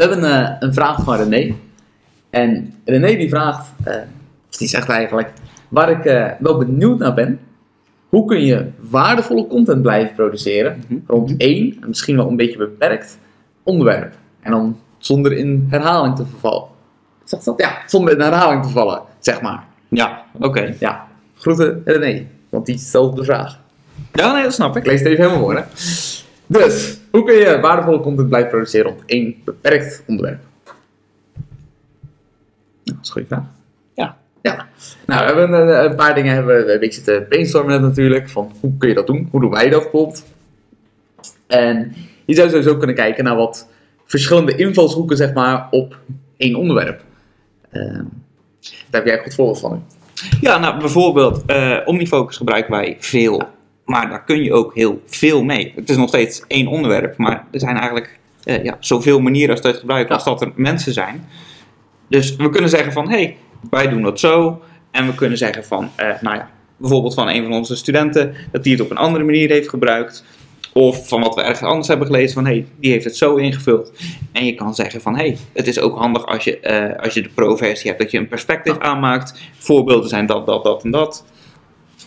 We hebben eh, een vraag van René. En René die vraagt, eh, of die zegt eigenlijk, waar ik eh, wel benieuwd naar ben. Hoe kun je waardevolle content blijven produceren Mhm. rond één, en misschien wel een beetje beperkt, onderwerp? En dan zonder in herhaling te vervallen. Zegt dat? Ja, zonder in herhaling te vallen, zeg maar. Ja, oké. Ja, groeten René, want die stelt de vraag. Ja, nee, dat snap Ik ik. lees het even helemaal voor, hè. Dus, hoe kun je waardevolle content blijven produceren rond één beperkt onderwerp? Nou, dat is een goede vraag. Ja. Ja. Nou, we hebben een, een paar dingen hebben we een beetje te brainstormen net natuurlijk. Van hoe kun je dat doen? Hoe doen wij dat bijvoorbeeld? En je zou sowieso kunnen kijken naar wat verschillende invalshoeken, zeg maar, op één onderwerp. Ehm, daar heb jij een goed voorbeeld van. Ja, nou bijvoorbeeld eh, Omnifocus gebruiken wij veel. Maar daar kun je ook heel veel mee. Het is nog steeds één onderwerp, maar er zijn eigenlijk eh, ja, zoveel manieren als dat gebruiken als dat er mensen zijn. Dus we kunnen zeggen van, hé, hey, wij doen dat zo. En we kunnen zeggen van, eh, nou ja, bijvoorbeeld van een van onze studenten, dat die het op een andere manier heeft gebruikt. Of van wat we ergens anders hebben gelezen, van hé, hey, die heeft het zo ingevuld. En je kan zeggen van, hé, hey, het is ook handig als je, eh, als je de pro-versie hebt, dat je een perspectief aanmaakt. Voorbeelden zijn dat, dat, dat en dat.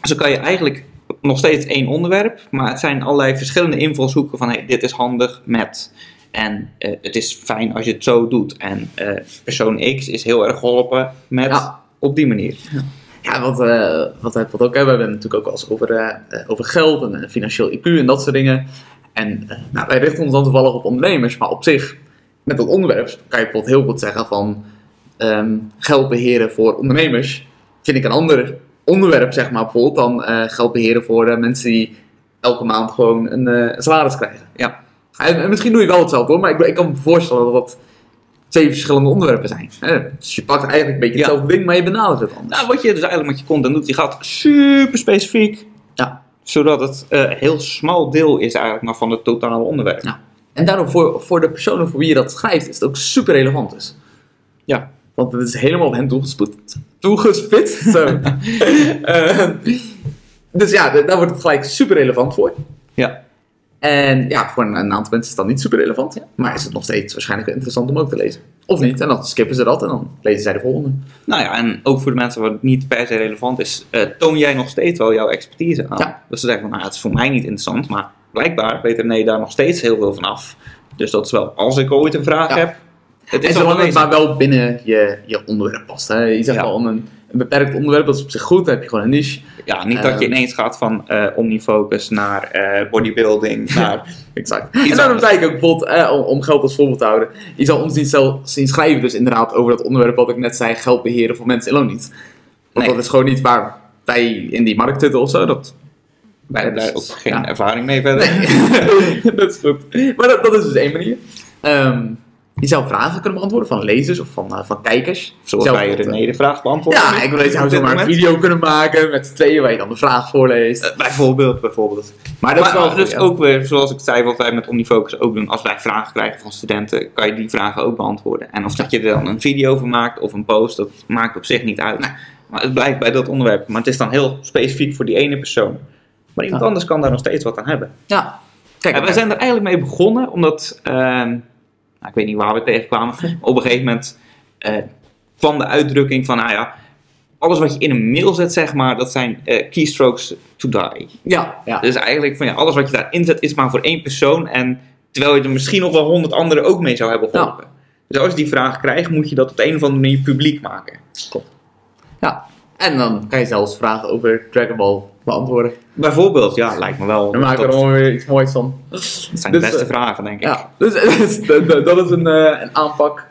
Zo kan je eigenlijk nog steeds één onderwerp, maar het zijn allerlei verschillende invalshoeken van, hey, dit is handig met... En eh, het is fijn als je het zo doet. En eh, persoon X is heel erg geholpen met Ja. op die manier. Ja, wat, eh wat ook hebben, we hebben het natuurlijk ook wel eens over, over geld en financieel IQ en dat soort dingen. En nou, wij richten ons dan toevallig op ondernemers, maar op zich, met dat onderwerp, kan je bijvoorbeeld heel goed zeggen van ehm, geld beheren voor ondernemers. Vind ik een ander onderwerp, zeg maar, bijvoorbeeld, dan eh, geld beheren voor eh, mensen die elke maand gewoon een eh, salaris krijgen. Ja. En, en misschien doe je wel hetzelfde hoor, maar ik, ik kan me voorstellen dat dat twee verschillende onderwerpen zijn. Hè? Dus je pakt eigenlijk een beetje Ja. hetzelfde ding, maar je benadert het anders. Nou, wat je dus eigenlijk met je content doet, je gaat super specifiek. Ja. Zodat het eh heel smal deel is eigenlijk maar van het totale onderwerp. Ja. En daarom voor, voor de personen voor wie je dat schrijft, is het ook super relevant dus. Ja. Want het is helemaal op hen toegespitst. Toegespitst, zo. Eh, dus ja, daar wordt het gelijk super relevant voor. Ja. En ja, voor een, aantal mensen is dat niet super relevant. Maar is het nog steeds waarschijnlijk wel interessant om ook te lezen. Of niet, en dan skippen ze dat en dan lezen zij de volgende. Nou ja, en ook voor de mensen waar het niet per se relevant is, eh, toon jij nog steeds wel jouw expertise aan. Ja. Dus ze zeggen van, nou, het is voor mij niet interessant, maar blijkbaar weet René daar nog steeds heel veel van af. Dus dat is wel, als ik ooit een vraag Ja. heb, het is zolang het maar wel binnen je, je onderwerp past. Hè. Je zegt wel een, een beperkt onderwerp, dat is op zich goed. Dan heb je gewoon een niche. Ja, niet dat je Ehm. ineens gaat van eh, omnifocus naar eh, bodybuilding, naar... Exact. En daarom zei ik ook eh, om, om geld als voorbeeld te houden. Je zal ons niet zelf zien schrijven, dus inderdaad, over dat onderwerp wat ik net zei, geld beheren voor mensen in loondienst. Want Nee. dat is gewoon niet waar wij in die markt zitten of zo. Dat, Wij hebben daar ook Dus, geen ja. ervaring mee verder. dat is goed. Maar dat, dat is dus één manier. Ehm, je zou vragen kunnen beantwoorden van lezers of van, eh, van kijkers. Zoals wij René de vraag beantwoorden. Ja, ik wil zou zomaar een moment. video kunnen maken met z'n tweeën waar je dan de vraag voorleest. Eh, bijvoorbeeld, bijvoorbeeld. Maar dat is Maar, wel maar dus ja. ook weer, zoals ik zei, wat wij met Omnifocus ook doen. Als wij vragen krijgen van studenten, kan je die vragen ook beantwoorden. En of dat je er dan een video van maakt of een post, dat maakt op zich niet uit. Maar het blijft bij dat onderwerp. Maar het is dan heel specifiek voor die ene persoon. Maar iemand Ja. anders kan daar nog steeds wat aan hebben. Ja. Kijk, En wij zijn er eigenlijk mee begonnen, omdat, ehm, nou, ik weet niet waar we tegenkwamen, op een gegeven moment eh, kwam de uitdrukking van, nou ja, alles wat je in een mail zet, zeg maar, dat zijn eh, keystrokes to die. ja, ja. Dus eigenlijk van ja, alles wat je daarin zet is maar voor één persoon. En terwijl je er misschien nog wel honderd anderen ook mee zou hebben geholpen. Dus als je die vraag krijgt, moet je dat op de een of andere manier publiek maken. ja. En dan kan je zelfs vragen over Dragon Ball beantwoorden. Bijvoorbeeld, ja, lijkt me wel. Dan maken we er allemaal weer iets moois van. dat zijn dus, de beste eh, vragen, denk ik. Ja, dus, dus dat, is een, eh, een aanpak.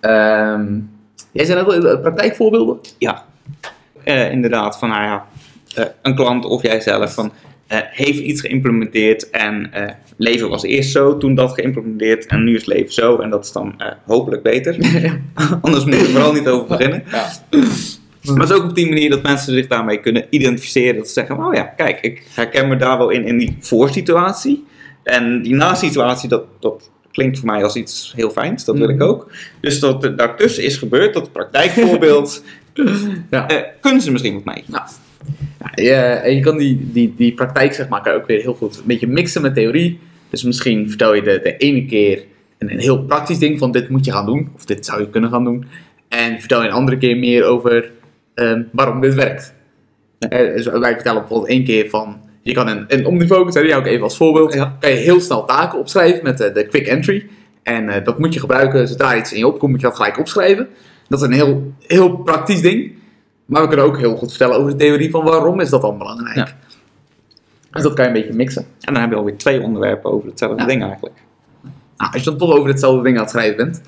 Ehm, jij zei net al eh, praktijkvoorbeelden? Ja. Eh, inderdaad, van nou ja, een klant of jijzelf van, eh, heeft iets geïmplementeerd en eh, leven was eerst zo, toen dat geïmplementeerd en nu is leven zo en dat is dan eh, hopelijk beter. Anders moet je er vooral niet over beginnen. Ja. Maar het is ook op die manier dat mensen zich daarmee kunnen identificeren. Dat ze zeggen, oh ja, kijk, ik herken me daar wel in, in die voorsituatie. En die na-situatie, dat, dat klinkt voor mij als iets heel fijns. Dat wil ik Mhm. ook. Dus dat er daartussen is gebeurd, dat praktijkvoorbeeld, Ja. eh, kunnen ze misschien wat mee. Ja, je, en je kan die, die, die praktijk zeg maar, ook weer heel goed een beetje mixen met theorie. Dus misschien vertel je de, de ene keer een, een heel praktisch ding van dit moet je gaan doen, of dit zou je kunnen gaan doen. En vertel je een andere keer meer over ehm, waarom dit werkt. Eh, dus wij vertellen bijvoorbeeld één keer van, je kan een, een Omnifocus, die hou ik even als voorbeeld, Ja. kan je heel snel taken opschrijven met de, de quick entry. En eh, dat moet je gebruiken zodra iets in je opkomt, moet je dat gelijk opschrijven. Dat is een heel, heel praktisch ding. Maar we kunnen ook heel goed vertellen over de theorie van waarom is dat dan belangrijk. Ja. Dus dat kan je een beetje mixen. En dan heb je alweer twee onderwerpen over hetzelfde Ja. ding eigenlijk. Nou, als je dan toch over hetzelfde ding aan het schrijven bent.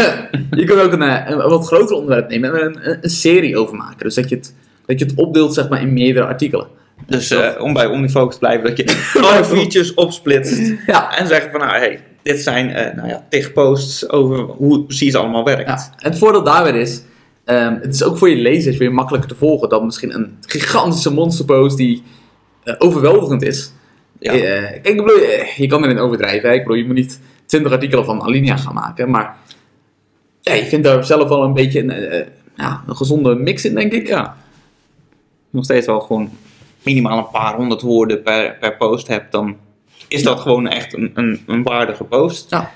je kunt ook een, eh, een, wat groter onderwerp nemen en er een, een, serie over maken. Dus dat je het, dat je het opdeelt zeg maar, in meerdere artikelen. Dus eh, om bij OmniFocus te blijven, dat je alle features opsplitst. Ja. En zeggen van, nou, hey, dit zijn eh nou ja, tig posts over hoe het precies allemaal werkt. Ja. En het voordeel daarbij is, ehm, het is ook voor je lezers weer makkelijker te volgen dan misschien een gigantische monsterpost die overweldigend is. Ja. Kijk, ik bedoel, je kan erin overdrijven. Hè? Ik bedoel, je moet niet 20 artikelen van Alinea gaan maken. Maar ja, je vindt daar zelf wel een beetje een, eh, ja, een gezonde mix in, denk ik. Ja. Nog steeds wel gewoon minimaal een paar honderd woorden per, per post hebt, dan is dat gewoon echt een, een, een waardige post. Ja.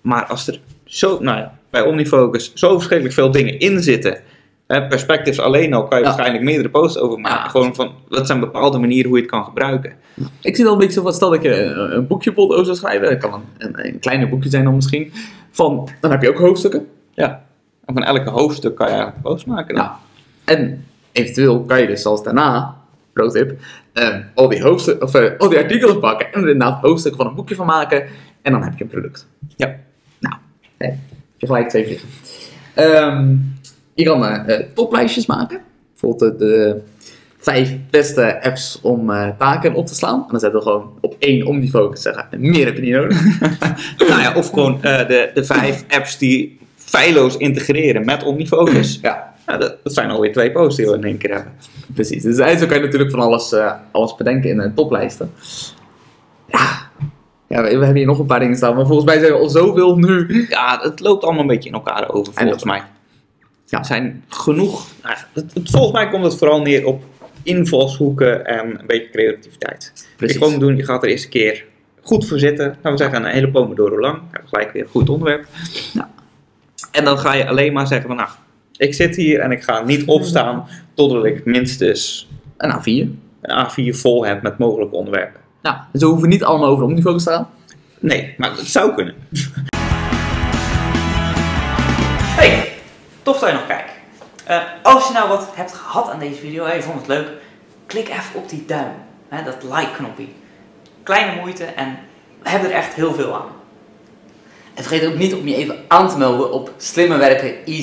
Maar als er zo, nou ja, bij Omnifocus zo verschrikkelijk veel dingen in zitten, hè, perspectives alleen al kan je Ja. waarschijnlijk meerdere posts over maken. Ja. Gewoon van, dat zijn bepaalde manieren hoe je het kan gebruiken. Ik zie dan een beetje zo van, stel dat je een, een boekje bijvoorbeeld over zou schrijven. Dat kan een, een, een kleiner boekje zijn dan misschien. Van, dan heb je ook hoofdstukken. Ja. En van elke hoofdstuk kan je eigenlijk een post maken. dan. Ja. En eventueel kan je dus zelfs daarna, pro tip, ehm, al, die of, eh, al die artikelen pakken en er inderdaad hoofdstukken van een boekje van maken. En dan heb je een product. Ja. Nou, hè, je gelijk twee vliegen. Je kan eh, eh, toplijstjes maken. Bijvoorbeeld de, de vijf beste apps om eh, taken op te slaan. En dan zetten we gewoon op één omnifocus zeggen. En meer heb je niet nodig. Nou ja, of gewoon eh, de, de vijf apps die feilloos integreren met Omnifocus. ja, Ja, dat, dat zijn alweer twee posts die we in één keer hebben. precies. Dus eigenlijk kan je natuurlijk van alles, eh, alles bedenken in een toplijsten. Ja. ja, we, we hebben hier nog een paar dingen staan. Maar volgens mij zijn we al zoveel nu. Ja, het loopt allemaal een beetje in elkaar over, En volgens dat- mij. Ja. Zijn genoeg... nou, het, het- volgens mij komt het vooral neer op invalshoeken en een beetje creativiteit. Wat je gewoon moet doen, je gaat er eerst een keer goed voor zitten. Laten we zeggen, een hele pomodoro lang. Je gelijk weer een goed onderwerp. Ja. En dan ga je alleen maar zeggen van, nou, ik zit hier en ik ga niet opstaan totdat ik minstens En nou, vier. een A4 vol heb met mogelijke onderwerpen. Nou, dus we hoeven niet allemaal over omnifocus te gaan. Nee, maar het zou kunnen. Hey, tof dat je nog kijkt. Eh, als je nou wat hebt gehad aan deze video en je vond het leuk, klik even op die duim, hè, dat like-knopje. Kleine moeite en we hebben er echt heel veel aan. En vergeet ook niet om je even aan te melden op Slimmer Werken Easy.